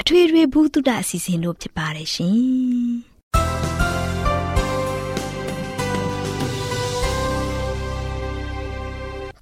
အထွေထွေဘုဒ္ဓအစီအစဉ်တို့ဖြစ်ပါတယ်ရှင်။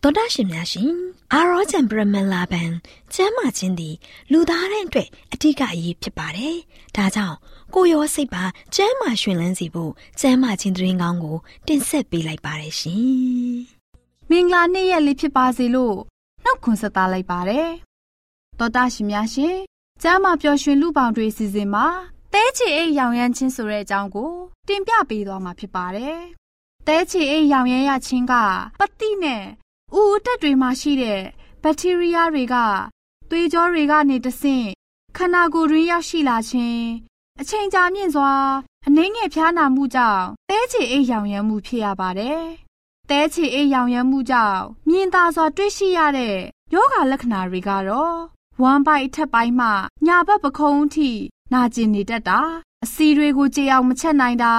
သောဒရှင်များရှင်အာရောချံပရမလာဘန်ကျမ်းမာခြင်းသည်လူသားတိုင်းအတွက်အထူးအရေးဖြစ်ပါတယ်။ဒါကြောင့်ကိုရောစိတ်ပါကျမ်းမာရှင်လန်းစီဖို့ကျမ်းမာခြင်းသတင်းကောင်းကို တင်ဆက်ပေးလိုက်ပါတယ်ရှင်။မင်္ဂလာနေ့ရက်လေးဖြစ်ပါစေလို့နှုတ်ခွန်းဆက်သလိုက်ပါတယ်။သောဒရှင်များရှင် ကျမ်းမာပျော်ရွှင်လူပေါင်းတွေစီစဉ်မှာတဲချီအိတ်ရောင်ရမ်းခြင်းဆိုတဲ့အကြောင်းကို တင်ပြပေးသွားမှာဖြစ်ပါတယ်။တဲချီအိတ်ရောင်ရမ်းရခြင်းကပတိနဲ့ဥအတက်တွေမှာရှိတဲ့ဘက်တီးရီးယားတွေကသွေးကြောတွေကနေတဆင့်ခန္ဓာကိုယ်တွင်ရောက်ရှိလာခြင်းအချိန်ကြာမြင့်စွာအနှိမ့်ငယ်ဖျားနာမှုကြောင့်တဲချီအိတ်ရောင်ရမ်းမှုဖြစ်ရပါတယ်။တဲချီအိတ်ရောင်ရမ်းမှုကြောင့်မြင်သာစွာတွေ့ရှိရတဲ့ယောဂလက္ခဏာတွေကတော့ ဝမ်းပိုက်အထက်ပိုင်းမှညာဘက်ပခုံးအထိနာကျင်နေတတ်တာအစီတွေကိုကြေအောင်မချက်နိုင်တာ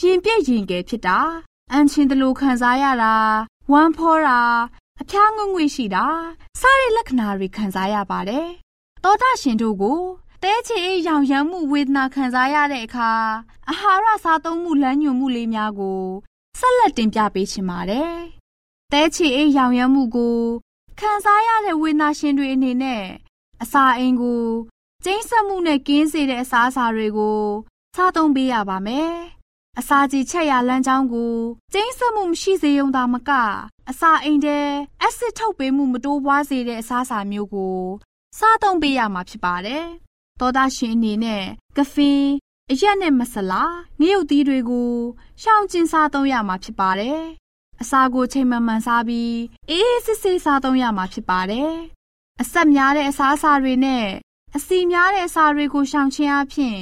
ရင်ပြည့်ရင်ကဲဖြစ်တာအန်ချင်းတလူခံစားရတာဝမ်းဖောတာအဖျားငွေ့ငွေ့ရှိတာစတဲ့လက္ခဏာတွေခံစားရပါတယ်တောတာရှင်တို့ကိုတဲချေအေးရောင်ရမ်းမှုဝေဒနာခံစားရတဲ့အခါအာဟာရစားသုံးမှုလမ်းညွှန်မှုလေးများကိုဆက်လက်တင်ပြပေးချင်ပါတယ်တဲချေအေးရောင်ရမ်းမှုကို ခံစားရတဲ့ဝေဒနာရှင်တွေအနေနဲ့အစာအိမ်ကိုကျိန်းဆက်မှုနဲ့ကင်းစေတဲ့အစားအစာတွေကိုစားသုံးပေးရပါမယ်။အစာကြီးချက်ရလမ်းကြောင်းကိုကျိန်းဆက်မှုမရှိစေုံသာမက အစာအိမ်တဲ့အက်ဆစ်ထုတ်ပေးမှုမတိုးပွားစေတဲ့အစားအစာမျိုးကိုစားသုံးပေးရမှာဖြစ်ပါတယ်။သောသားရှင်အနေနဲ့ကဖင်အရက်နဲ့မဆလာငရုတ်သီးတွေကိုရှောင်ကျဉ်စားသုံးရမှာဖြစ်ပါတယ် အစာကိုချိန်မှန်မှန်စားပြီးအေးအေးဆေးဆေးစားသုံးရမှာဖြစ်ပါတယ်။အဆက်များတဲ့အစားအစာတွေနဲ့အစီများတဲ့အစာတွေကိုရှောင်ခြင်းအပြင်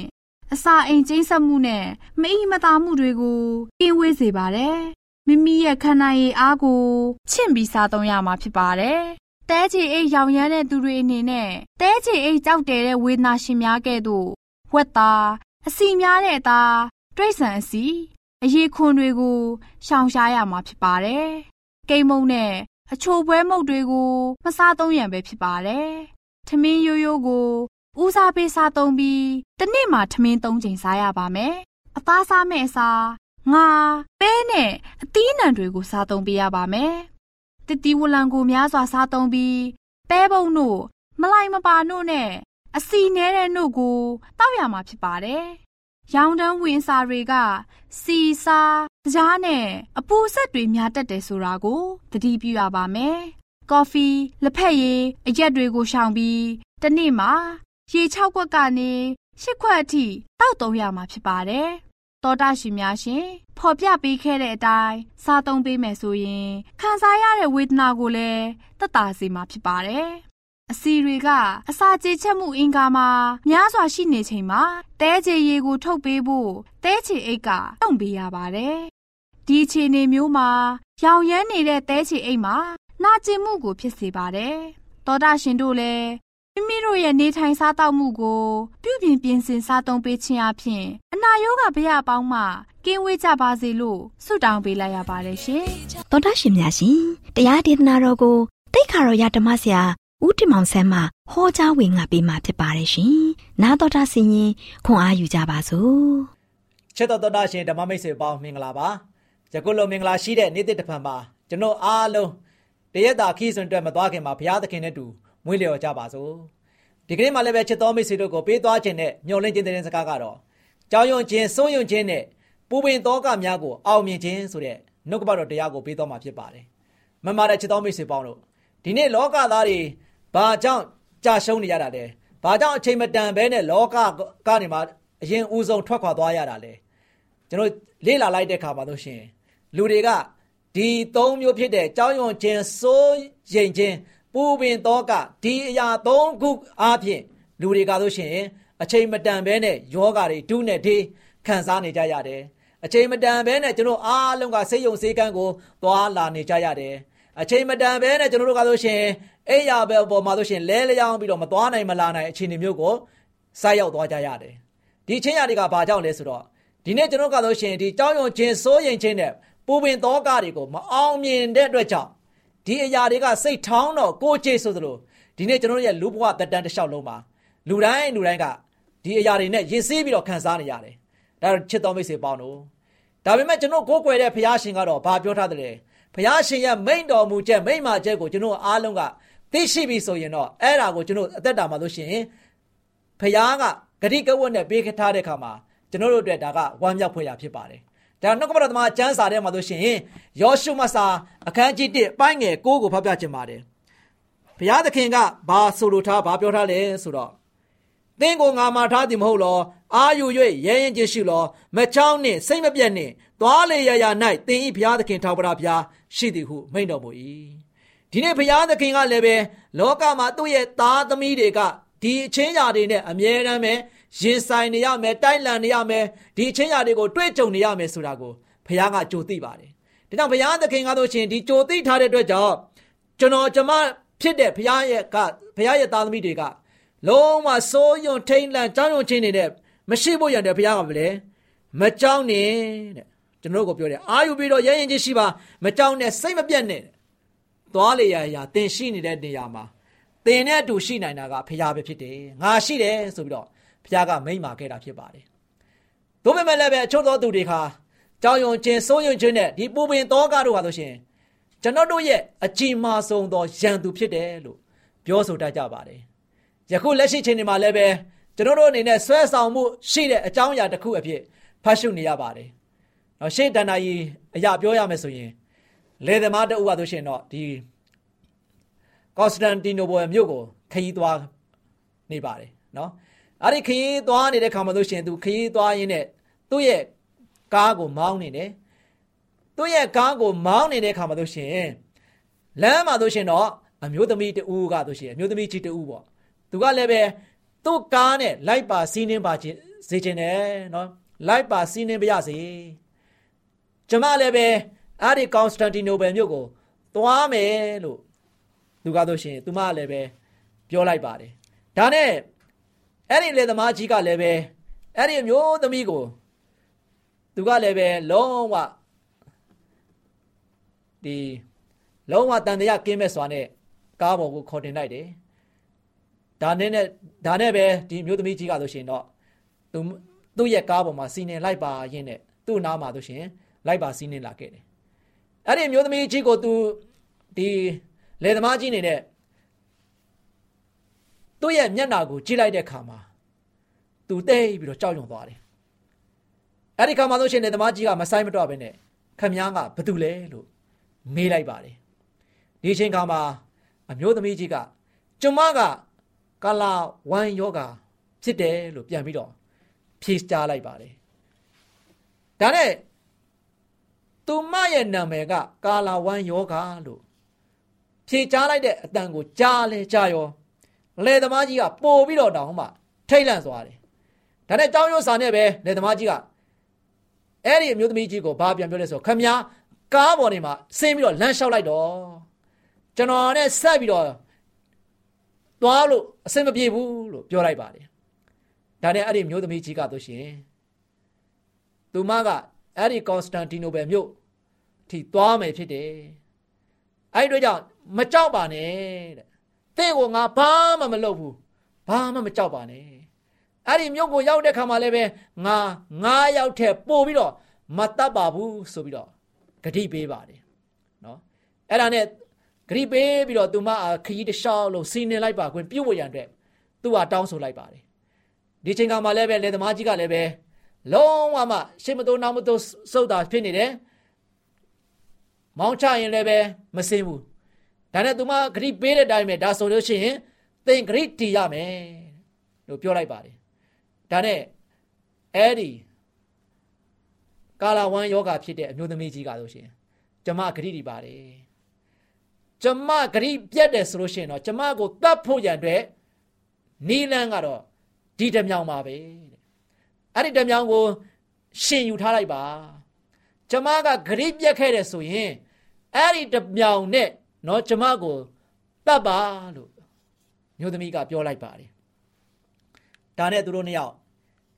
အစာအိမ်ကျင်းဆက်မှုနဲ့မအိမသာမှုတွေကိုကင်းဝေးစေပါတယ်။မိမိရဲ့ခန္ဓာရည်အားကိုချင့်ပြီးစားသုံးရမှာဖြစ်ပါတယ်။တဲချီအိတ်ရောင်ရမ်းတဲ့သူတွေအနေနဲ့တဲချီအိတ်ကြောက်တယ်တဲ့ဝေဒနာရှင်များကဲ့သို့ဝက်သားအစီများတဲ့အသားတိရစ္ဆာန်အစီ အရေးခွန်တွေကိုရှောင်ရှားရမှာဖြစ်ပါတယ်။ကိမ့်မုံနဲ့အချိုပွဲမုတ်တွေကိုမစားသုံးရန်ပဲဖြစ်ပါတယ်။ထမင်းရိုးရိုးကိုဦးစားပေးစားသုံးပြီးတစ်နေ့မှာထမင်းသုံးချိန်စားရပါမယ်။အသားစားမဲ့အစားငါပဲနဲ့အသီးနှံတွေကိုစားသုံးပေးရပါမယ်။တတိဝလံကိုများစွာစားသုံးပြီးပဲပုံတို့မလိုက်မပါတို့နဲ့အစီနဲတဲ့နှုတ်ကိုတောက်ရမှာဖြစ်ပါတယ်။ ရောင်တန်းဝင်စာတွေက စီစာကြားနဲ့အပူဆက်တွေများတက်တယ်ဆိုတာကိုသတိပြုရပါမယ်။ကော်ဖီလက်ဖက်ရည်အရက်တွေကိုရှောင်ပြီးတစ်နေ့မှာရေ၆ခွက်ကနေရှစ်ခွက်အထိတောက်သုံးရမှာဖြစ်ပါတယ်။တောတာရှင်များရှင်ဖော်ပြပေးခဲ့တဲ့အတိုင်းစားသုံးပေးမယ်ဆိုရင်ခံစားရတဲ့ဝေဒနာကိုလည်းသက်သာစေမှာဖြစ်ပါတယ်။ အစီတွေကအစာကြေချက်မှုအင်္ဂါမှာများစွာရှိနေချိန်မှာတဲချေရည်ကိုထုတ်ပေးဖို့တဲချေအိတ်ကတောင့်ပေးရပါတယ်။ဒီအခြေအနေမျိုးမှာရောင်ရမ်းနေတဲ့တဲချေအိတ်မှာနာကျင်မှုကိုဖြစ်စေပါတယ်။သောတာရှင်တို့လည်းမိမိတို့ရဲ့နေထိုင်စားသောက်မှုကိုပြုပြင်ပြင်ဆင်စားသုံးပေးခြင်းအပြင်အနာရောဂါဗျာပေါင်းမှကင်းဝေးကြပါစေလို့ဆုတောင်းပေးလိုက်ရပါတယ်ရှင်။သောတာရှင်များရှင်တရားဒေသနာတော်ကိုတိတ်ခါတော်ရဓမ္မဆရာ ဦးတင်မောင်ဆန်းမှဟောကြားဝင်ငါပေးมาဖြစ်ပါတယ်ရှင်။နာတော်တာဆင်ရင်ခွန်အားယူကြပါစို့။ချစ်တော်တော်တာရှင်ဓမ္မမိတ်ဆွေပေါင်းမင်္ဂလာပါ။ယခုလိုမင်္ဂလာရှိတဲ့နေ့တစ်ဖန်မှာကျွန်တော်အားလုံးတရက်တာခီးစွန်အတွက်မသွားခင်မှာဘုရားသခင်နဲ့တူမွေးလျော်ကြပါစို့ဒီကနေ့မှလည်းပဲချစ်တော်မိတ်ဆွေတို့ကိုပေးသွားခြင်းနဲ့မျှော်လင့်ခြင်းတဲ့စကားကတော့ကြောင်းရွံ့ခြင်းစိုးရွံ့ခြင်းနဲ့ပူပင်သောကများကိုအောင်မြင်ခြင်းဆိုတဲ့နှုတ်ကပတော်တရားကိုပေးသွားမှာဖြစ်ပါတယ်မမတဲ့ချစ်တော်မိတ်ဆွေပေါင်းတို့ဒီနေ့လောကသားတွေ ဘာကြောင့်ကြာရှုံးနေရတာလဲဘာကြောင့်အချိန်မတန်ဘဲနဲ့လောကကနေမှအရင်ဦးဆုံးထွက်ခွာသွားရတာလဲကျွန်တော်လေ့လာလိုက်တဲ့အခါမှာတို့ရှင်လူတွေကဒီသုံးမျိုးဖြစ်တဲ့ကြောင်းရွံ့ခြင်းစိုးရိမ်ခြင်းပူပင်သောကဒီအရာသုံးခုအားဖြင့်လူတွေကဆိုရှင်အချိန်မတန်ဘဲနဲ့ယောဂါတွေတူးနဲ့တေးခံစားနေကြရတယ်အချိန်မတန်ဘဲနဲ့ကျွန်တော်အားလုံးကစိတ်ယုံစေကန်းကိုသွားလာနေကြရတယ် အချိန်မတန်ဘဲနဲ့ကျွန်တော်တို့ကဆိုရှင်အိယာဘယ်ပေါ်မှာဆိုရှင်လဲလျောင်းပြီးတော့မသွားနိုင်မလာနိုင်အခြေအနေမျိုးကိုဆိုက်ရောက်သွားကြရတယ်ဒီချင်းရတွေကဘာကြောင့်လဲဆိုတော့ဒီနေ့ကျွန်တော်ကဆိုရှင်ဒီကြောင်းယုံခြင်းစိုးရင်ခြင်းနဲ့ပူပင်သောကတွေကိုမအောင်မြင်တဲ့အတွက်ကြောင့်ဒီအရာတွေကစိတ်ထောင်းတော့ကိုကြည့်ဆိုသလိုဒီနေ့ကျွန်တော်တို့ရဲ့လူဘဝတက်တန်းတစ်လျှောက်လုံးမှာလူတိုင်းလူတိုင်းကဒီအရာတွေနဲ့ရင်စည်းပြီးတော့ခံစားနေရတယ်။ဒါတော့ချစ်တော်မိတ်ဆွေပေါင်းတို့ဒါပေမဲ့ကျွန်တော်ကိုးကွယ်တဲ့ဘုရားရှင်ကတော့ဘာပြောထားသလဲ ဘုရားရှင်ရဲ့မိန့်တော်မူချက်မိန့်မာချက်ကိုကျွန်တော်အားလုံးကသိရှိပြီဆိုရင်တော့အဲ့ဒါကိုကျွန်တော်အသက်တာမှာလို့ရှိရင်ဘုရားကဂတိကဝတ်နဲ့ပေးခထားတဲ့ခါမှာကျွန်တော်တို့အတွက်ဒါကဝမ်းမြောက်ဖွယ်ရာဖြစ်ပါတယ်ဒါနှုတ်ကပတော်သမားကျမ်းစာထဲမှာဆိုရှင်ယောရှုမစာအခန်းကြီး1ပိုင်းငယ်6ကိုဖတ်ပြခြင်းပါတယ်ဘုရားသခင်ကဘာဆိုလိုထားဘာပြောထားလဲဆိုတော့သင်ကိုငါမှာထားသည်မဟုတ်လောအာယူ၍ရဲရင်ခြင်းရှိလောမချောင်းနှင့်စိတ်မပြတ်နှင့် သွားလေရရ၌သင်ဤဘုရားသခင်ထောက်ပရာဘုရားရှိသည်ဟုမိန့်တော်မူ၏ဒီနေ့ဘုရားသခင်ကလည်းပဲလောကမှာသူ့ရဲ့သားသမီးတွေကဒီအချင်းရာတွေနဲ့အမြဲတမ်းပဲရင်ဆိုင်နေရမယ်တိုက်လန်နေရမယ်ဒီအချင်းရာတွေကိုတွေ့ကြုံနေရမယ်ဆိုတာကိုဘုရားကကြိုသိပါတယ်ဒါကြောင့်ဘုရားသခင်ကတော့ရှင်ဒီကြိုသိထားတဲ့အတွက်ကြောင့်ကျွန်တော်ကျမဖြစ်တဲ့ဘုရားရဲ့ကဘုရားရဲ့သားသမီးတွေကလုံးဝစိုးယွန်ထိန်လန့်ကြောင်းယွန်ချင်းနေတဲ့မရှိဖို့ရတဲ့ဘုရားကမလဲမကြောက်နဲ့တဲ့ ကျွန်တော်တို့ကိုပြောတယ်အာယူပြီးတော့ရဲရင်ချင်းရှိပါမကြောက်နဲ့စိတ်မပြတ်နဲ့သွားလေရာရာတင်ရှိနေတဲ့နေရာမှာတင်နဲ့အတူရှိနိုင်တာကဘုရားပဲဖြစ်တယ်ငါရှိတယ်ဆိုပြီးတော့ဘုရားကမိန့်မာခဲ့တာဖြစ်ပါတယ်။ဒါပေမဲ့လည်းပဲအချို့သောသူတွေခါကြောင်ယုံခြင်းစိုးယုံခြင်းနဲ့ဒီပူပင်သောကတို့ဟာဆိုရှင်ကျွန်တော်တို့ရဲ့အကြီးမားဆုံးသောရန်သူဖြစ်တယ်လို့ပြောဆိုတတ်ကြပါတယ်။ယခုလက်ရှိချိန်ဒီမှာလည်းပဲကျွန်တော်တို့အနေနဲ့ဆွဲဆောင်မှုရှိတဲ့အကြောင်းအရာတစ်ခုအဖြစ်ဖတ်ရှုနေရပါတယ်။ နော်ရှေ့တန်တာကြီးအရာပြောရမယ်ဆိုရင်လေသမားတအုပ်ပါဆိုရှင်တော့ဒီကော့စတန်တီနိုဘောမြို့ကိုခရီးသွားနေပါတယ်နော်။အဲ့ဒီခရီးသွားနေတဲ့ခါမှလို့ရှိရင်သူခရီးသွားရင်းနဲ့သူ့ရဲ့ကားကိုမောင်းနေတယ်သူ့ရဲ့ကားကိုမောင်းနေတဲ့ခါမှလို့ရှိရင်လမ်းမှာလို့ရှိရင်တော့အမျိုးသမီးတူကလို့ရှိရင်အမျိုးသမီးကြီးတူပေါ့သူကလည်းပဲသူ့ကားနဲ့လိုက်ပါစီးနှင်းပါခြင်းစေခြင်းနဲ့နော်လိုက်ပါစီးနှင်းပါရစေ ကျမလည်းပဲအဲ့ဒီကွန်စတန်တီနိုဘယ်မြို့ကိုသွားမယ်လို့သူကလို့ရှိရင်သူမလည်းပဲပြောလိုက်ပါတယ်ဒါနဲ့အဲ့ဒီလေသမားကြီးကလည်းပဲအဲ့ဒီမျိုးသမီးကိုသူကလည်းပဲလုံးဝဒီလုံးဝတန်တရားကင်းမဲ့စွာနဲ့ကားပေါ်ကိုခေါ်တင်လိုက်တယ်ဒါနဲ့ဒါနဲ့ပဲဒီမျိုးသမီးကြီးကဆိုရှင်တော့သူသူ့ရဲ့ကားပေါ်မှာစီးနေလိုက်ပါရင်းနဲ့သူ့နားမှာဆိုရှင် လိုက်ပါစီးနေလာခဲ့တယ်အဲ့ဒီမျိုးသမီးကြီးကိုသူဒီလေသမားကြီးနေနဲ့သူ့ရဲ့မျက်နှာကိုကြည့်လိုက်တဲ့အခါမှာသူတိတ်ပြီးတော့ကြောက်ရွံ့သွားတယ်အဲ့ဒီခါမှာဆိုရှင်လေသမားကြီးကမဆိုင်မတော့ဘဲနဲ့ခမည်းကဘာတူလဲလို့မေးလိုက်ပါတယ်ဒီချိန်ခါမှာအမျိုးသမီးကြီးကကျမကကလာဝမ်ယောဂါဖြစ်တယ်လို့ပြန်ပြီးတော့ဖြေကြားလိုက်ပါတယ်ဒါနဲ့ သူမရဲ့နာမည်ကကာလာဝမ်ယောဂလို့ဖြေကြားလိုက်တဲ့အတန်ကိုကြားလဲကြားရောလေသမားကြီးကပို့ပြီးတော့တောင်းမှထိတ်လန့်သွားတယ်ဒါနဲ့တောင်းရိုးစာနဲ့ပဲလေသမားကြီးကအဲ့ဒီအမျိုးသမီးကြီးကိုဘာပြန်ပြောလဲဆိုခမည်းကားပေါ်နေမှာဆင်းပြီးတော့လမ်းလျှောက်လိုက်တော့ကျွန်တော်နဲ့ဆက်ပြီးတော့သွားလို့အဆင်မပြေဘူးလို့ပြောလိုက်ပါတယ်ဒါနဲ့အဲ့ဒီမျိုးသမီးကြီးကတို့ရှင်သူမကအဲ့ဒီကွန်စတန်တီနိုဘယ်မြို့ ထိသွားမယ်ဖြစ်တယ်အဲ့ဒီတော့ကြောင့်မကြောက်ပါနဲ့တဲ့တဲ့ကိုငါဘာမှမလုပ်ဘူးဘာမှမကြောက်ပါနဲ့အဲ့ဒီမြို့ကိုရောက်တဲ့ခါမှာလည်းပဲငါငါရောက်တဲ့ပို့ပြီးတော့မတတ်ပါဘူးဆိုပြီးတော့ဂတိပေးပါတယ်နော်အဲ့ဒါနဲ့ဂရိပေးပြီးတော့သူမခရီးတစ်လျှောက်လို့စီနေလိုက်ပါခွင့်ပြုတ်ဝရံအတွက်သူကတောင်းဆိုလိုက်ပါတယ်ဒီချိန်ကမှလည်းပဲလေသမားကြီးကလည်းပဲလုံးဝမှရှေ့မတိုးနောက်မတိုးစုတ်တာဖြစ်နေတယ် မောင်းချရင်လည်းပဲမစင်းဘူးဒါနဲ့သူမဂရိပေးတဲ့အတိုင်းပဲဒါဆိုလို့ရှိရင်သင်ဂရိတီရမယ်လို့ပြောလိုက်ပါတယ်ဒါနဲ့အဲ့ဒီကာလာဝမ်ယောဂဖြစ်တဲ့အမျိုးသမီးကြီးကဆိုရှင်ကျမဂရိတီပါတယ်ကျမဂရိပြတ်တယ်ဆိုလို့ရှိရင်တော့ကျမကိုတတ်ဖို့ရန်အတွက်နီလန်းကတော့ဒီတမြောင်ပါပဲအဲ့ဒီတမြောင်ကိုရှင်ယူထားလိုက်ပါကျမကဂရိပြတ်ခဲ့တယ်ဆိုရင် အဲ့ဒီတမြောင်နဲ့နော်ကျမကိုတတ်ပါလို့မျိုးသမီးကပြောလိုက်ပါတယ်ဒါနဲ့သူတို့နှစ်ယောက်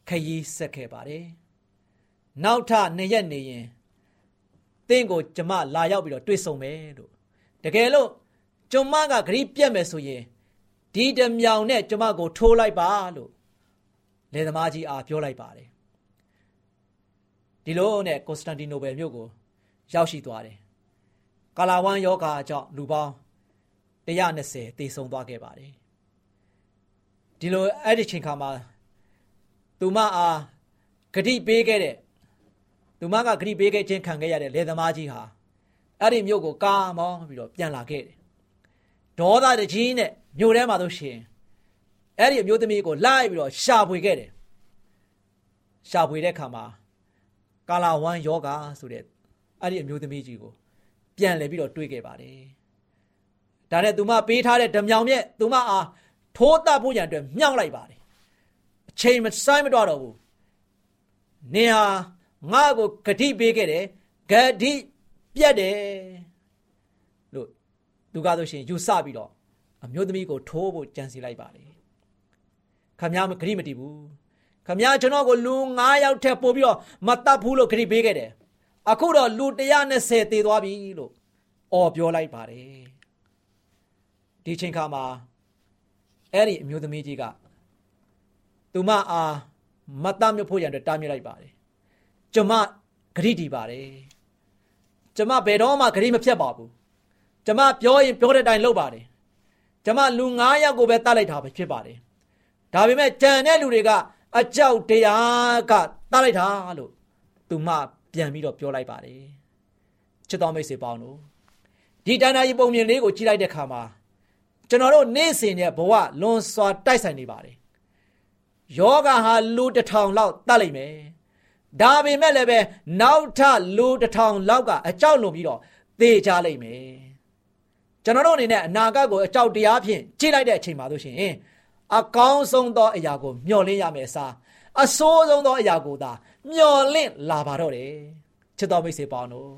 ခရီးဆက်ခဲ့ပါတယ်နောက်ထနှစ်ရက်နေရင်တင့်ကိုကျမလာရောက်ပြီးတော့တွေ့ဆုံမယ်လို့တကယ်လို့ကျမကဂရိပြတ်မယ်ဆိုရင်ဒီတမြောင်နဲ့ကျမကိုထိုးလိုက်ပါလို့လယ်သမားကြီးအားပြောလိုက်ပါတယ်ဒီလိုနဲ့ကွန်စတန်တီနိုဘယ်မြို့ကိုရောက်ရှိသွားတယ် ကာလာဝမ်ယောဂါကြောင့်လူပေါင်း120တေဆုံးသွားခဲ့ပါတယ်ဒီလိုအဲ့ဒီချိန်ခါမှာသူမအားဂတိပေးခဲ့တဲ့သူမကဂတိပေးခဲ့ခြင်းခံခဲ့ရတဲ့လယ်သမားကြီးဟာအဲ့ဒီမြို့ကိုကာမောင်းပြီးတော့ပြန်လာခဲ့တယ်ဒေါသတကြီးနဲ့မြို့ထဲမှာတော့ရှင်အဲ့ဒီအမျိုးသမီးကိုလိုက်ပြီးတော့ရှာဖွေခဲ့တယ်ရှာဖွေတဲ့ခါမှာကာလာဝမ်ယောဂါဆိုတဲ့အဲ့ဒီအမျိုးသမီးကြီးကို ပြန်လဲပြီးတော့တွေးခဲ့ပါတယ်ဒါနဲ့သူမပေးထားတဲ့ဓမြောင်မြက်သူမအားထိုးတတ်ဖို့ရန်အတွက်မြောက်လိုက်ပါတယ်အချိန်မဆိုင်မတော့တော့ဘူးနေဟာငါ့ကိုဂတိပေးခဲ့တယ်ဂတိပြတ်တယ်လို့သူကားဆိုရှင်ယူဆပြီးတော့အမျိုးသမီးကိုထိုးဖို့ကြံစီလိုက်ပါလေခမည်းမဂရိမတီးဘူးခမည်းကျွန်တော်ကိုလူ9ယောက်ထက်ပို့ပြီးတော့မတတ်ဘူးလို့ဂရိပေးခဲ့တယ် အခုတော့လူ120တည်သွားပြီလို့အော်ပြောလိုက်ပါတယ်ဒီချိန်ခါမှာအဲ့ဒီအမျိုးသမီးကြီးကသူမအားမတတ်မြဖို့ရန်အတွက်တားမြစ်လိုက်ပါတယ်ကျမဂရိတီပါတယ်ကျမဘယ်တော့မှဂရိမဖြတ်ပါဘူးကျမပြောရင်ပြောတဲ့အတိုင်းလုပ်ပါတယ်ကျမလူ9ယောက်ကိုပဲတတ်လိုက်တာပဲဖြစ်ပါတယ်ဒါပေမဲ့ကြံတဲ့လူတွေကအကြောက်တရားကတတ်လိုက်တာလို့သူမ ပြန်ပြီးတော့ပြောလိုက်ပါတယ်ချစ်တော်မိတ်ဆွေပေါင်းတို့ဒီတဏှာကြီးပုံမြင်လေးကိုကြည့်လိုက်တဲ့အခါမှာကျွန်တော်တို့နေ့စဉ်ရဲ့ဘဝလွန်စွာတိုက်ဆိုင်နေပါတယ်ယောဂဟာလူတစ်ထောင်လောက်တတ်လိုက်မယ်ဒါပေမဲ့လည်းပဲနောက်ထလူတစ်ထောင်လောက်ကအကြောက်လွန်ပြီးတော့သေချလိမ့်မယ်ကျွန်တော်တို့အနေနဲ့အနာဂတ်ကိုအကြောက်တရားဖြင့်ကြည့်လိုက်တဲ့အချိန်မှာတို့ရှင်အကောင်းဆုံးသောအရာကိုမျှော်လင့်ရမယ်အစားအဆိုးဆုံးသောအရာကိုသာ မျှော်လင့်လာပါတော့တယ်ချစ်တော်မိတ်ဆွေပေါင်းတို့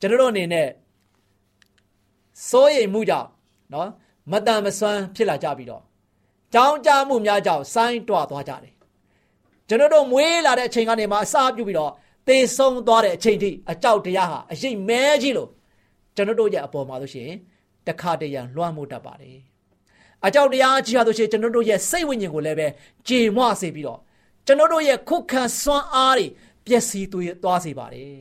ကျွန်တော်တို့အနေနဲ့စိုးရိမ်မှုကြောင့်နော်မတန်မဆွမ်းဖြစ်လာကြပြီးတော့ကြောင်းကြမှုများကြောင့်ဆိုင်းတွားသွားကြတယ်ကျွန်တော်တို့မွေးလာတဲ့အချိန်ကနေမှအစားပြုပြီးတော့သေဆုံးသွားတဲ့အချိန်ထိအကြောက်တရားဟာအရှိန်မဲကြီးလို့ကျွန်တော်တို့ရဲ့အပေါ်မှာဆိုရှင်တခါတရံလွှမ်းမိုးတတ်ပါတယ်အကြောက်တရားကြီးဟာဆိုရှင်ကျွန်တော်တို့ရဲ့စိတ်ဝိညာဉ်ကိုလည်းပဲကြေမွစေပြီးတော့ ကျွန်တော်တို့ရဲ့ခုခံစွမ်းအားတွေပျက်စီးသွားစေပါတယ်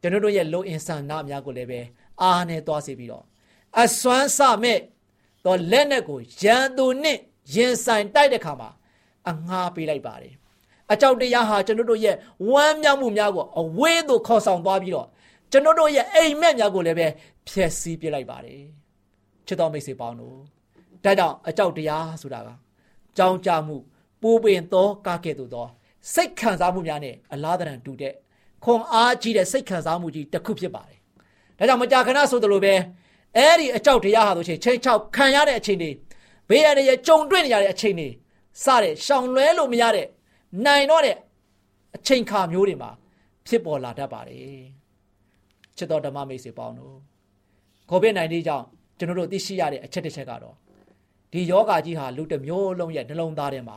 ကျွန်တော်တို့ရဲ့လုံအင်ဆန်နာများကိုလည်းပဲအားနဲ့သွားစေပြီးတော့အစွမ်းစမဲ့တော့လက်နဲ့ကိုရန်သူနဲ့ရင်ဆိုင်တိုက်တဲ့ခါမှာအငှားပေးလိုက်ပါတယ်အကြောက်တရားဟာကျွန်တော်တို့ရဲ့ဝမ်းမြောက်မှုများကိုအဝေးသို့ခေါ်ဆောင်သွားပြီးတော့ကျွန်တော်တို့ရဲ့အိမ်မက်များကိုလည်းပဲဖျက်ဆီးပြလိုက်ပါတယ်ချစ်တော်မိတ်ဆွေပေါင်းတို့ဒါကြောင့်အကြောက်တရားဆိုတာကကြောင်းကြမှု ပူပင်သောကားကဲ့သို့သောစိတ်ခံစားမှုများနဲ့အလားတန်တူတဲ့ခွန်အားကြီးတဲ့စိတ်ခံစားမှုကြီးတစ်ခုဖြစ်ပါတယ်။ဒါကြောင့်မကြာခဏဆိုသလိုပဲအဲ့ဒီအကြောက်တရားဟာဆိုရှင်ချိန်ချောက်ခံရတဲ့အချိန်တွေဘေးရတဲ့ကြုံတွေ့နေရတဲ့အချိန်တွေစတဲ့ရှောင်လွဲလို့မရတဲ့နိုင်တော့တဲ့အချိန်ခါမျိုးတွေမှာဖြစ်ပေါ်လာတတ်ပါတယ်ချစ်တော်ဓမ္မမိတ်ဆွေပေါင်းတို့ကိုဗစ် -19 ကြောင့်ကျွန်တော်တို့သိရှိရတဲ့အချက်တစ်ချက်ကတော့ဒီယောဂါကြီးဟာလူတစ်မျိုးလုံးရဲ့နှလုံးသားထဲမှာ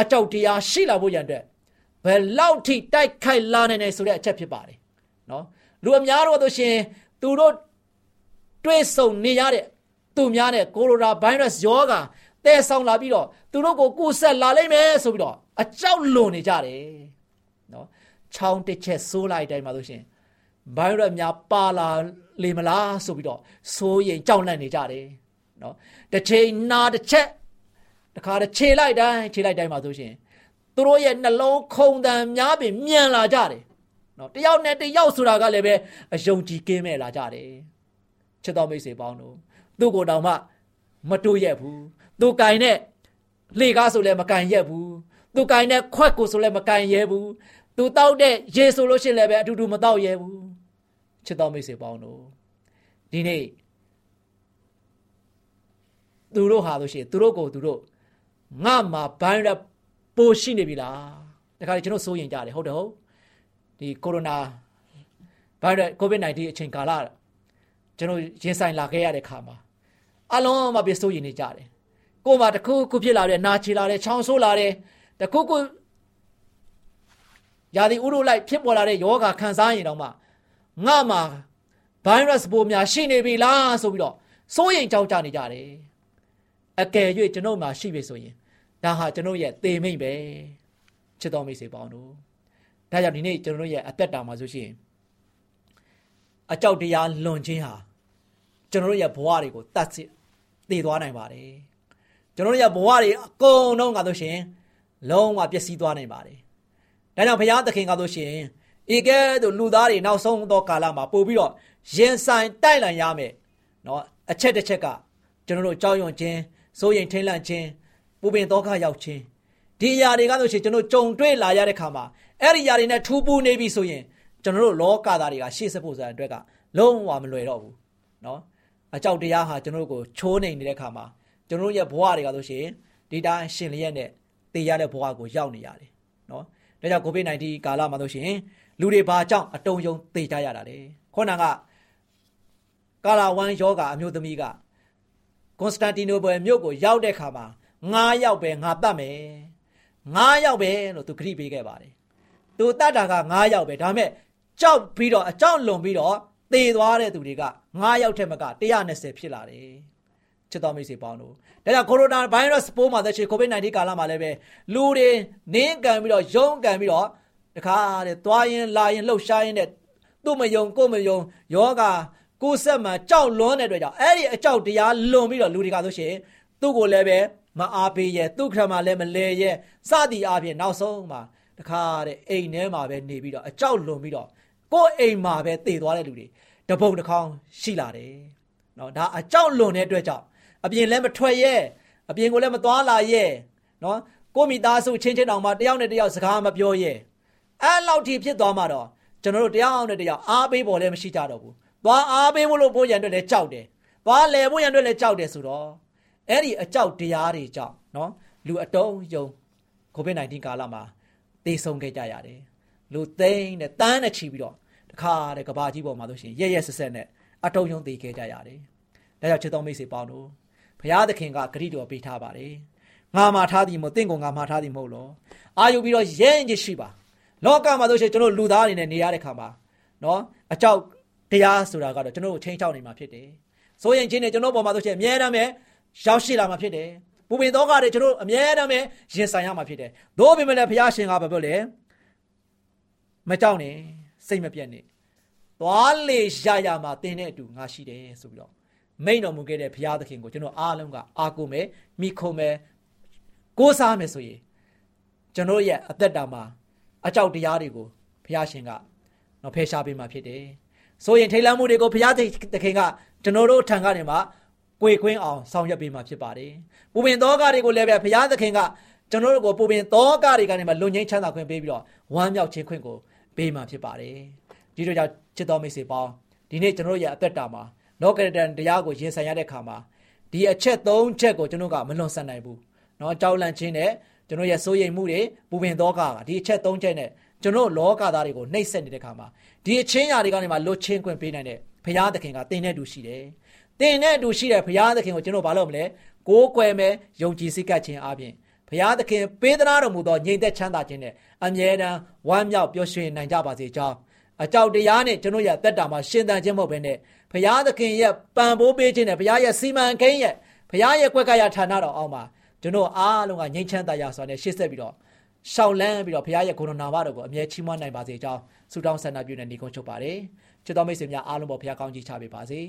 အကြောက်တရားရှိလာဖို့ရန်အတွက်ဘယ်လောက်ထိတိုက်ခိုက်လာနိုင်နေဆိုတဲ့အချက်ဖြစ်ပါတယ်နော်လူအများတော့ဆိုရှင်သူတို့တွေးဆုံနေရတဲ့သူများနဲ့ကိုရိုနာဗိုင်းရပ်စ်ယောဂါတဲဆောင်လာပြီးတော့သူတို့ကိုကိုဆက်လာလိမ့်မယ်ဆိုပြီးတော့အကြောက်လွန်နေကြတယ်နော်ချောင်းတစ်ချက်ဆိုးလိုက်တိုင်းမှာဆိုရှင်ဘိုင်းရက်များပါလာလေမလားဆိုပြီးတော့စိုးရင်ကြောက်လန့်နေကြတယ်နော်တစ်ချိန်နာတစ်ချက် တခါတခြေလိုက်တိုင်းခြေလိုက်တိုင်းမှာဆိုရှင်သူတို့ရဲ့နှလုံးခုန်တန်များပင်မြန်လာကြတယ်နော်တယောက်နဲ့တယောက်ဆိုတာကလည်းပဲအယုံကြည်ကင်းမဲ့လာကြတယ်ချစ်တော်မိတ်ဆွေပေါင်းတို့သူ့ကိုယ်တောင်မှမတိုးရက်ဘူးသူကင်တဲ့လေကားဆိုလည်းမကင်ရက်ဘူးသူကင်တဲ့ခွက်ကိုဆိုလည်းမကင်ရဲဘူးသူတောက်တဲ့ရေဆိုလို့ရှိရင်လည်းပဲအတူတူမတောက်ရဲဘူးချစ်တော်မိတ်ဆွေပေါင်းတို့ဒီနေ့သူတို့ဟာလို့ရှိရင်သူတို့ကိုသူတို့ ငါမှာဘိုင်းရက်ပိုရှိနေပြီလားတခါကျွန်တော်စိုးရင်ကြတယ်ဟုတ်တယ်ဟုတ်ဒီကိုရိုနာဗိုင်းရပ်ကိုဗစ် -19 အချိန်ကာလကျွန်တော်ရင်ဆိုင်လာခဲ့ရတဲ့ခါမှာအလုံးမပြစိုးရင်နေကြတယ်ကိုယ်မှာတခုခုဖြစ်လာတဲ့နာချီလာတဲ့ချောင်းဆိုးလာတဲ့တခုခုယာဒီဥရုလိုက်ဖြစ်ပေါ်လာတဲ့ယောဂခံစားရင်တော့မှငါမှာဗိုင်းရပ်စ်ပိုးများရှိနေပြီလားဆိုပြီးတော့စိုးရိမ်ကြောက်ကြနေကြတယ်အကယ်၍ကျွန်ုပ်မှာရှိပြီဆိုရင် ဒါဟာကျွန်ုပ်ရဲ့သေမိတ်ပဲချစ်တော်မိတ်ဆွေပေါင်းတို့ဒါကြောင့်ဒီနေ့ကျွန်တော်ရဲ့အသက်တာမှာဆိုရှင်အကြောက်တရားလွန်ခြင်းဟာကျွန်တော်ရဲ့ဘဝတွေကိုတတ်စစ်တည်သွားနိုင်ပါတယ်ကျွန်တော်ရဲ့ဘဝတွေအကုန်လုံးကဆိုရှင်လုံးဝပျက်စီးသွားနိုင်ပါတယ်ဒါကြောင့်ဘုရားသခင်ကဆိုရှင်ဧကဲတို့လူသားတွေနောက်ဆုံးသောကာလမှာပို့ပြီးတော့ရင်ဆိုင်တိုက်လန်ရမယ်เนาะအချက်တစ်ချက်ကကျွန်တော်တို့ကြောက်ရွံ့ခြင်းစိုးရိမ်ထိတ်လန့်ခြင်း ပူပင်သောကရောက်ခြင်းဒီအရာတွေကဆိုရှင်ကျွန်တော်ကြုံတွေ့လာရတဲ့ခါမှာအဲ့ဒီအရာတွေနဲ့ထူပူနေပြီဆိုရင်ကျွန်တော်တို့လောကသားတွေကရှေ့ဆက်ဖို့ဆိုတဲ့အတွက်ကလုံးဝမလွယ်တော့ဘူးเนาะအကြောက်တရားဟာကျွန်တော်တို့ကိုချိုးနေနေတဲ့ခါမှာကျွန်တော်တို့ရဲ့ဘဝတွေကဆိုရှင်ဒီတိုင်းရှင်လျက်နဲ့တည်ရတဲ့ဘဝကိုရောက်နေရတယ်နော်ဒါကြောင့် COVID-19 ကာလမှာဆိုရှင်လူတွေဘာကြောင့်အတုံယုံတည်ကြရတာလဲခေါဏကကာလာဝမ်ယောဂအမျိုးသမီးကကွန်စတန်တီနိုဘယ်မြို့ကိုရောက်တဲ့ခါမှာ 9ယောက်ပဲငါတတ်မယ်9ယောက်ပဲလို့သူခရီးပေးခဲ့ပါတယ်သူတတ်တာက9ယောက်ပဲဒါပေမဲ့ကြောက်ပြီးတော့အကြောက်လွန်ပြီးတော့တည်သွားတဲ့သူတွေက9ယောက်ထက်မက120ဖြစ်လာတယ်ချစ်တော်မိတ်ဆွေပေါင်းတို့ဒါကြောင့်ကိုရိုနာဗိုင်းရပ်စ်ပိုးမှာသက်ရှိကိုဗစ် -19 ကာလမှာလည်းပဲလူတွေနင်းကန်ပြီးတော့ယုံကန်ပြီးတော့တခါတဲ့သွားရင်လာရင်လှုပ်ရှားရင်တဲ့သူ့မယုံကိုမယုံယောဂကိုယ်ဆက်မှကြောက်လွန်းတဲ့အတွက်ကြောင့်အဲ့ဒီအကြောက်တရားလွန်ပြီးတော့လူတွေကဆိုရှင်သူ့ကိုလည်းပဲ မအားပေးရဲ့သူ့ခရမှာလည်းမလဲရဲ့စသည်အားဖြင့်နောက်ဆုံးမှာတခါတဲ့အိမ်ထဲမှာပဲနေပြီးတော့အကြောက်လွန်ပြီးတော့ကိုယ်အိမ်မှာပဲတည်သွားတဲ့လူတွေတပုံတစ်ခေါင်းရှိလာတယ်။နော်ဒါအကြောက်လွန်တဲ့အတွက်ကြောင့်အပြင်လည်းမထွက်ရဲအပြင်ကိုလည်းမသွားလာရဲနော်ကိုမိသားစုချင်းချင်းတောင်မှတယောက်နဲ့တယောက်စကားမပြောရဲအဲ့လောက်ထိဖြစ်သွားမှတော့ကျွန်တော်တို့တယောက်နဲ့တယောက်အားပေးဖို့လည်းမရှိကြတော့ဘူးသွားအားပေးဖို့လို့ဖို့ရန်အတွက်လည်းကြောက်တယ်သွားလဲဖို့ရန်အတွက်လည်းကြောက်တယ်ဆိုတော့ အဲ့ဒီအကြောက်တရားတွေကြောင့်နော်လူအတုံးယုံကိုဗစ် -19 ကာလမှာသေဆုံးခဲ့ကြရတယ်လူသိန်းနဲ့တန်းနဲ့ချီပြီးတော့တခါတဲ့ကဘာကြီးပေါ်မှာဆိုရှင်ရဲရဲဆက်ဆက်နဲ့အတုံးယုံသေခဲ့ကြရတယ်ဒါကြောင့်ချစ်တော်မိတ်ဆွေပေါင်းတို့ဘုရားသခင်ကဂရိတော်ပေးထားပါတယ်ငါမှာထားသည်မဟုတ်တင့်ကိုငါမှာထားသည်မဟုတ်လောအာယူပြီးတော့ရဲရင်ရှိပါလောကမှာဆိုရှင်ကျွန်တော်လူသားအနေနဲ့နေရတဲ့ခါမှာနော်အကြောက်တရားဆိုတာကတော့ကျွန်တော်ကိုချိန်ချောက်နေမှာဖြစ်တယ်ဆိုရင်ချင်းနဲ့ကျွန်တော်ပေါ်မှာဆိုရှင်အမြဲတမ်းပဲ ရောက်ရှိလာမှာဖြစ်တယ်ပူပင်တော့ကတွေကျွန်တော်အမြဲတမ်းပဲရင်ဆိုင်ရမှာဖြစ်တယ်သို့ပေမဲ့လည်းဘုရားရှင်ကဘာပြောလဲမကြောက်နဲ့စိတ်မပြတ်နဲ့သွားလေရရမှာတင်းတဲ့အတူငါရှိတယ်ဆိုပြီးတော့မိန်တော်မူခဲ့တဲ့ဘုရားသခင်ကိုကျွန်တော်အားလုံးကအားကိုးမယ်မိခုံမယ်ကိုးစားမယ်ဆိုရင်ကျွန်တော်ရဲ့အသက်တာမှာအကြောက်တရားတွေကိုဘုရားရှင်ကနော်ဖယ်ရှားပေးမှာဖြစ်တယ်။ဆိုရင်ထိတ်လန့်မှုတွေကိုဘုရားသခင်ကကျွန်တော်တို့ထံကနေမှ ကွေခွင်းအောင်ဆောင်ရွက်ပေးမှာဖြစ်ပါတယ်။ပူပင်သောကတွေကိုလည်းပဲဘုရားသခင်ကကျွန်တော်တို့ကိုပူပင်သောကတွေကနေမှလွန်ငင်းချမ်းသာခွင့်ပေးပြီးတော့ဝမ်းမြောက်ခြင်းခွင့်ကိုပေးမှာဖြစ်ပါတယ်။ဒီလိုကြောင့်ချစ်တော်မိတ်ဆွေပေါင်းဒီနေ့ကျွန်တော်ရဲ့အသက်တာမှာလောကဒဏ်တရားကိုရင်ဆိုင်ရတဲ့အခါမှာဒီအချက်၃ချက်ကိုကျွန်တော်ကမလွန်ဆန်နိုင်ဘူး။နော်ကြောက်လန့်ခြင်းနဲ့ကျွန်တော်ရဲ့စိုးရိမ်မှုတွေပူပင်သောကကဒီအချက်၃ချက်နဲ့ကျွန်တော်လောကသားတွေကိုနှိပ်စက်နေတဲ့အခါမှာဒီအချင်းရာတွေကနေမှလွတ်ချင်းခွင့်ပေးနိုင်တဲ့ဘုရားသခင်ကတင်တဲ့သူရှိတယ်။ တင်တဲ့တူရှိတဲ့ဘုရားသခင်ကိုကျွန်တော်ဘာလို့မလဲ။ကိုးကွယ်မဲ့ယုံကြည်စိတ်ကပ်ခြင်းအပြင်ဘုရားသခင်ပေးသနာတော်မူသောညီသက်ချမ်းသာခြင်းနဲ့အမြဲတမ်းဝမ်းမြောက်ပျော်ရွှင်နိုင်ကြပါစေကြောင်းအကြောက်တရားနဲ့ကျွန်တော်ရဲ့တက်တာမှာရှင်သန်ခြင်းမဟုတ်ဘဲနဲ့ဘုရားသခင်ရဲ့ပံပိုးပေးခြင်းနဲ့ဘုရားရဲ့စီမံကိန်းရဲ့ဘုရားရဲ့ကွက်ကရဌာနတော်အောက်မှာကျွန်တော်အားလုံးကငြိမ်းချမ်းသာရစွာနဲ့ရှေ့ဆက်ပြီးတော့ရှောက်လန်းပြီးတော့ဘုရားရဲ့ဂုဏနာမတော်ကိုအမြဲချီးမွမ်းနိုင်ပါစေကြောင်းဆုတောင်းဆန္ဒပြုနေနေကုန်ချုပ်ပါတယ်ချစ်တော်မိတ်ဆွေများအားလုံးပေါ်ဘုရားကောင်းကြီးချပေးပါစေ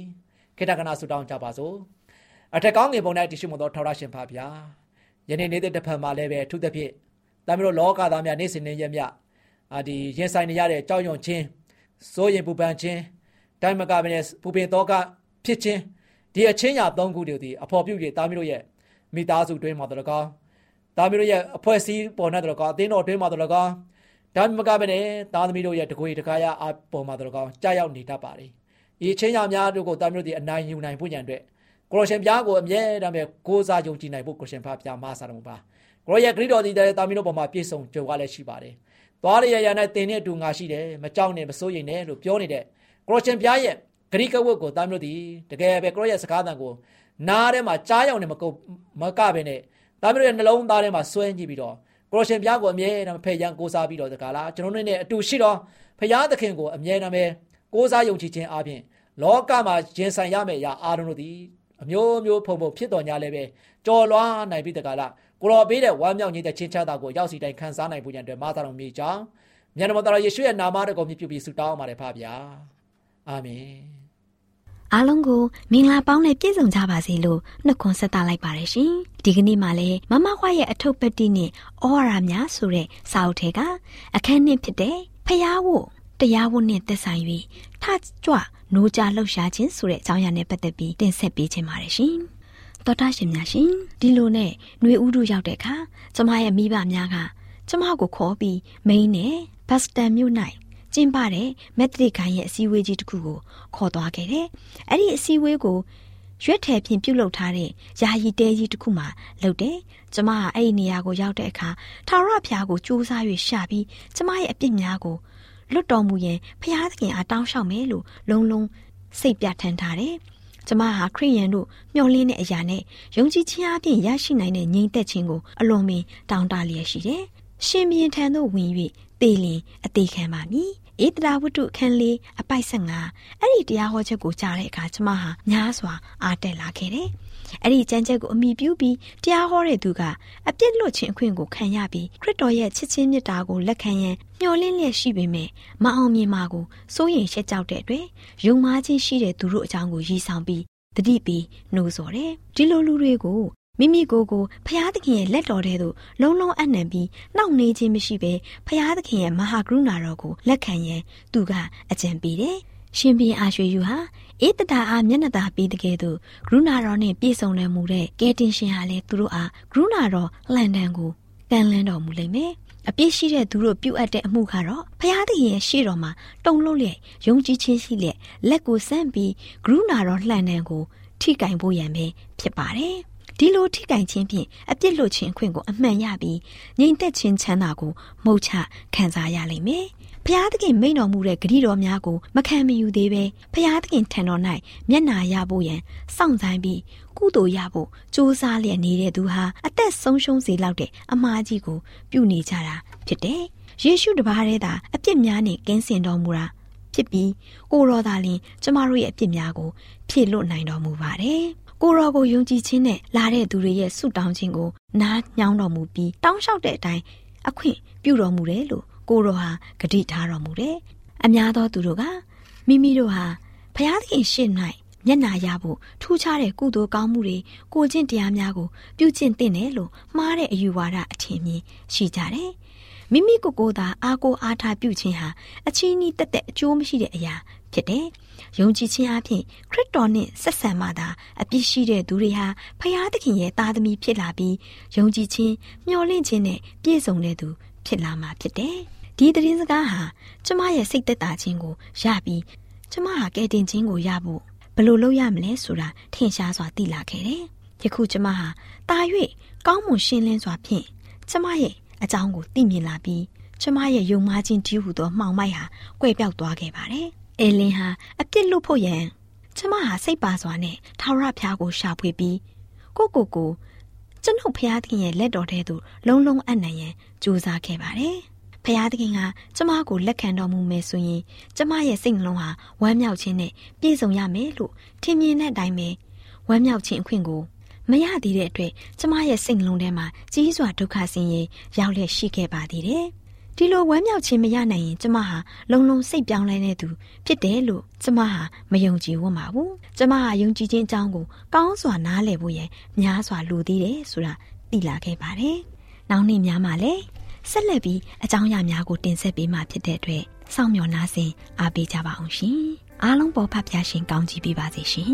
ခေတ္တကနာဆုတောင်းကြပါစို့အထက်ကောင်းငယ်ပုံ၌တရှိမသောထောက်ရရှင်ဖာဗျာယနေ့နေ့တစ်ဖန်မှာလည်းပဲအထူးသဖြင့်တမလို့လောကသားများနေ့စဉ်နေ့ရက်မြအာဒီရင်ဆိုင်နေရတဲ့ကြောက်ရွံ့ခြင်းစိုးရင်ပူပန်ခြင်းတိုင်းမကပဲပူပင်တော့ကဖြစ်ခြင်းဒီအချင်းညာ၃ခုတည်းဒီအဖော်ပြု၍တာမီးတို့ရဲ့မိသားစုတွင်းမှာတော့ကောင်းတာမီးတို့ရဲ့အဖွဲ့အစည်းပေါ်နဲ့တော့ကောင်းအသင်းတော်တွင်းမှာတော့ကောင်းဒါမှမကပဲနဲ့သားသမီးတို့ရဲ့တကွေတကားရအပေါ်မှာတော့ကောင်းကြာရောက်နေတတ်ပါလေ ဒီချင်းညာများတို့ကိုတာမီးတို့ဒီအနိုင်ယူနိုင်ဖို့ညံအတွက်ကိုရရှင်ပြားကိုအမြဲတမ်းပဲကိုးစားယုံကြည်နိုင်ဖို့ကိုရှင်ဖာပြားမဆာတော်မူပါကိုရရဲ့ဂရိတော်ဒီတဲ့တာမီးတို့ပေါ်မှာပြည့်စုံကြွယ်ဝလည်းရှိပါတယ်သွားရရရနဲ့တင်တဲ့အတူငါရှိတယ်မကြောက်နဲ့မစိုးရိမ်နဲ့လို့ပြောနေတဲ့ကိုရရှင်ပြားရဲ့ဂရိကဝတ်ကိုတာမီးတို့ဒီတကယ်ပဲကိုရရဲ့စကားသံကိုနားထဲမှာကြားရောက်နေမကုတ်မကပဲနဲ့တာမီးတို့ရဲ့နှလုံးသားထဲမှာစွဲကြည့်ပြီးတော့ကိုရရှင်ပြားကိုအမြဲတမ်းဖယ်ရန်ကိုးစားပြီးတော့တကားလားကျွန်တော်တို့နဲ့အတူရှိတော့ဖရာသခင်ကိုအမြဲတမ်းပဲ ကိုးစားယုံကြည်ခြင်းအပြင်လောကမှာရင်ဆိုင်ရမယ့်အရာအားလုံးတို့သည်အမျိုးမျိုးဖုံဖုံဖြစ်တော်ညာလည်းပဲကြော်လွားနိုင်ပြီးတကားလားကိုတော်ပေးတဲ့ဝမ်းမြောက်နေတဲ့ချင်းချတာကိုရောက်စီတိုင်းခံစားနိုင်ဖို့ရန်အတွက်မာသာတော်မိကြောင်းမြတ်တော်တော်ယေရှုရဲ့နာမတော်ကိုမြှုပ်ပြပြီးဆုတောင်းပါတယ်ဖပါဗျာအာမင်အားလုံးကိုမင်္ဂလာပေါင်းနဲ့ပြည့်စုံကြပါစေလို့နှုတ်ခွန်းဆက်သလိုက်ပါတယ်ရှင်ဒီကနေ့မှလည်းမမခွရဲ့အထုပ်ပတိနဲ့ဩဝါဒများဆိုတဲ့စာအုပ်ထဲကအခန်းနှစ်ဖြစ်တဲ့ဖျားဝ တ်တရားဝတ်နဲ့သက်ဆိုင်၍ထကြွနိုးကြလှုပ်ရှားခြင်းဆိုတဲ့အကြောင်းအရာနဲ့ပတ်သက်ပြီးတင်ဆက်ပေးခြင်းပါတယ်ရှင်တော်တာရှင်များရှင်ဒီလိုနဲ့ຫນွေဥဒုရောက်တဲ့အခါကျမရဲ့မိဘများကကျမကိုခေါ်ပြီးမိန်းနဲ့ဘတ်စတန်မြို့၌ကျင်းပတဲ့မက်တရစ်ခိုင်ရဲ့အစည်းအဝေးကြီးတစ်ခုကိုခေါ်သွားခဲ့တယ်။အဲ့ဒီအစည်းအဝေးကိုရွက်ထည်ဖြင့်ပြုတ်လုထားတဲ့ယာယီတဲကြီးတစ်ခုမှလုပ်တယ်။ကျမကအဲ့ဒီနေရာကိုရောက်တဲ့အခါထာဝရဘုရားကိုကြိုးစား၍ရှာပြီးကျမရဲ့အပြစ်များကို လွတ်တော်မူရင်ဘုရားသခင်အားတောင်းလျှောက်မယ်လို့လုံးလုံးစိတ်ပြထန်ထားတယ်။ကျမဟာခရိယန်တို့မျှော်လင့်တဲ့အရာနဲ့ယုံကြည်ခြင်းအပြင်ရရှိနိုင်တဲ့ငြိမ်သက်ခြင်းကိုအလွန်ပင်တောင်းတလျက်ရှိတယ်။ရှင်ဘီရင်ထံသို့ဝင်၍သေလင်အသေးခံပါမည်ဧတရာဝတ္ထုခန်းလေးအပိုက်15အဲ့ဒီတရားဟောချက်ကိုကြားတဲ့အခါကျမဟာများစွာအားတက်လာခဲ့တယ်။ အဲ့ဒီကြံချက်ကိုအမိပြုပြီးတရားဟောတဲ့သူကအပြစ်လွတ်ခြင်းအခွင့်ကိုခံရပြီးခရစ်တော်ရဲ့ချစ်ချင်းမြတ်တာကိုလက်ခံရန်မျှော်လင့်လျက်ရှိပေမဲ့မအောင်မြင်မှာကိုစိုးရိမ်ရှက်ကြောက်တဲ့အတွက်ယုံမာခြင်းရှိတဲ့သူတို့အကြောင်းကိုရည်ဆောင်ပြီးတတိပီနှိုးဆော်တယ်။ဒီလိုလူတွေကိုမိမိကိုယ်ကိုဖျားသခင်ရဲ့လက်တော်ထဲသို့လုံးလုံးအနှံပြီးနှောင့်နှေးခြင်းမရှိဘဲဖျားသခင်ရဲ့မဟာကရုဏာတော်ကိုလက်ခံရန်သူကအကြံပေးတယ်။ ရှင်ဘီအာရွှေယူဟာဧတတာအားမျက်နှာသာပေးတဲ့ကဲ့သို့ကရုဏာတော်နှင့်ပြည့်စုံတော်မူတဲ့ကဲတင်ရှင်ဟာလည်းသူတို့အားကရုဏာတော်လှန်တန်ကိုကမ်းလှမ်းတော်မူလိမ့်မယ်။အပြစ်ရှိတဲ့သူတို့ပြုတ်အပ်တဲ့အမှုကတော့ဖျားသခင်ရဲ့ရှေ့တော်မှာတုံလို့လျက်ယုံကြည်ခြင်းရှိလျက်လက်ကိုဆန့်ပြီးကရုဏာတော်လှန်တန်ကိုထိကင်ဖို့ရန်ပဲဖြစ်ပါတယ်။ဒီလိုထိကင်ခြင်းဖြင့်အပြစ်လွတ်ခြင်းအခွင့်ကိုအမှန်ရပြီးငြိမ်သက်ခြင်းချမ်းသာကိုမှုတ်ချခံစားရလိမ့်မယ်။ ဖျားသခင်မိန်တော်မူတဲ့ဂရုတော်များကိုမခံမယူသေးပဲဖျားသခင်ထံတော်၌မျက်နာရဖို့ရန်စောင့်ဆိုင်ပြီးကုသိုလ်ရဖို့စူးစမ်းလျက်နေတဲ့သူဟာအသက်ဆုံးရှုံးစေလောက်တဲ့အမှားကြီးကိုပြုနေကြတာဖြစ်တယ်။ယေရှုတပါးတည်းသာအပြစ်များနဲ့ကင်းစင်တော်မူတာဖြစ်ပြီးကိုရောသာလင်ကျမတို့ရဲ့အပြစ်များကိုဖြည့်လွတ်နိုင်တော်မူပါတယ်။ကိုရောကိုယုံကြည်ခြင်းနဲ့လာတဲ့သူတွေရဲ့ဆုတောင်းခြင်းကိုနားညောင်းတော်မူပြီးတောင်းလျှောက်တဲ့အတိုင်းအခွင့်ပြုတော်မူတယ်လို့ ကိုရောဟာဂတိထားတော်မူတယ်။အများသောသူတို့ကမိမိတို့ဟာဘုရားသခင်ရှေ့၌မျက်နာရဖို့ထူးခြားတဲ့ကုသိုလ်ကောင်းမှုတွေကိုကျင့်တရားများကိုပြုကျင့်သင့်တယ်လို့မှားတဲ့အယူဝါဒအထင်မြင်ရှိကြတယ်။မိမိကိုယ်ကိုယ်သာအားကိုးအားထားပြုခြင်းဟာအချင်းဤတက်တဲ့အကျိုးမရှိတဲ့အရာဖြစ်တယ်။ယုံကြည်ခြင်းအပြင်ခရစ်တော်နှင့်ဆက်ဆံမှသာအပြစ်ရှိတဲ့သူတွေဟာဖျားသခင်ရဲ့သားသမီးဖြစ်လာပြီးယုံကြည်ခြင်းမျှော်လင့်ခြင်းနဲ့ပြည့်စုံတဲ့သူဖြစ်လာမှာဖြစ်တယ်။ ဒီသတင်းစကားဟာကျမရဲ့စိတ်သက်သာခြင်းကိုရပြီးကျမဟာကယ်တင်ခြင်းကိုရဖို့ဘယ်လိုလုပ်ရမလဲဆိုတာထင်ရှားစွာသိလာခဲ့တယ်။ယခုကျမဟာတာ၍ကောင်းမွန်ရှင်းလင်းစွာဖြင့်ကျမရဲ့အကြောင်းကိုသိမြင်လာပြီးကျမရဲ့ယုံမှားခြင်းကြီးဟုသောမှောင်မိုက်ဟာကွဲပြောက်သွားခဲ့ပါတယ်။အဲလင်ဟာအပြစ်လွတ်ဖို့ရန်ကျမဟာစိတ်ပါစွာနဲ့ထာဝရဘုရားကိုရှာဖွေပြီးကိုကိုကိုကျွန်ုပ်ဘုရားသခင်ရဲ့လက်တော်ထဲသို့လုံလုံအပ်နိုင်ရန်ကြိုးစားခဲ့ပါတယ်။ ဘုရားသခင်ကကျမကိုလက်ခံတော်မူမယ်ဆိုရင်ကျမရဲ့စိတ်နှလုံးဟာဝမ်းမြောက်ခြင်းနဲ့ပြည့်စုံရမယ်လို့ထင်မြင်တဲ့အတိုင်းပဲဝမ်းမြောက်ခြင်းအခွင့်ကိုမရသေးတဲ့အတွက်ကျမရဲ့စိတ်နှလုံးထဲမှာကြီးစွာဒုက္ခဆင်းရဲရောက်လျက်ရှိခဲ့ပါသေးတယ်။ဒီလိုဝမ်းမြောက်ခြင်းမရနိုင်ရင်ကျမဟာလုံလုံစိတ်ပြောင်းလဲတဲ့သူဖြစ်တယ်လို့ကျမဟာမယုံကြည်ဝတ်ပါဘူးကျမဟာယုံကြည်ခြင်းအကြောင်းကိုကောင်းစွာနားလည်ဖို့ရန်များစွာလိုသေးတယ်ဆိုတာသိလာခဲ့ပါတယ်နောက်နေ့များမှာလည်း ဆက်လက်ပြီးအကြောင်းအရာများကိုတင်ဆက်ပေးမှာဖြစ်တဲ့အတွက်စောင့်မျှော်နားဆင်အားပေးကြပါအောင်ရှင်အားလုံးပေါ်ဖဖျားရှင်ကောင်းချီးပေးပါစေရှင်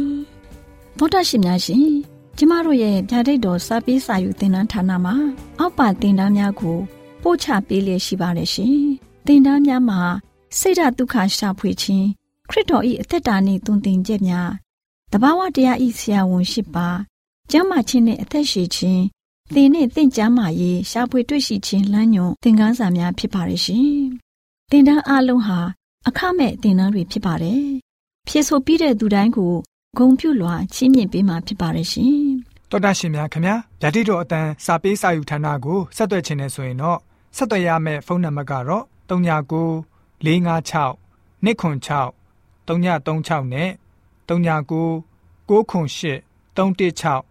သောတရှင်များရှင်ကျမတို့ရဲ့ဗျာဒိတ်တော်စာပေးစာယူသင်တန်းဌာနမှာအောက်ပါသင်တန်းများကိုပို့ချပေးလျက်ရှိပါတယ်ရှင်။တင်ဒားများမှာစိတ်ဓာတ်ဒုက္ခရှာဖွေခြင်းခရစ်တော်၏အသက်တာနှင့်တုန်တင်ချက်များတဘာဝတရားဤဆရာဝန်ရှိပါကျမ်းမာခြင်းနှင့်အသက်ရှည်ခြင်း သင်နှင့်သင်ကျမ်းမာရေးရှာဖွေတွေ့ရှိခြင်းလမ်းညွန်သင်ခန်းစာများဖြစ်ပါရဲ့ရှင်။တင်ဒားအလုံးဟာအခမဲ့တင်ဒားတွေဖြစ်ပါတယ်။ဖြစ်ဆိုပြီးတဲ့သူတိုင်းကိုဂုံပြုလွှာချီးမြှင့်ပေးမှာဖြစ်ပါရဲ့ရှင်။တော်တာရှင်များခင်ဗျာဓာတိတော်အတန်းစာပေးစာယူဌာနကိုဆက်သွယ်ခြင်းနဲ့ဆိုရင်တော့ဆက်သွယ်ရမယ့်ဖုန်းနံပါတ်ကတော့39 656 296 336နဲ့39 98 316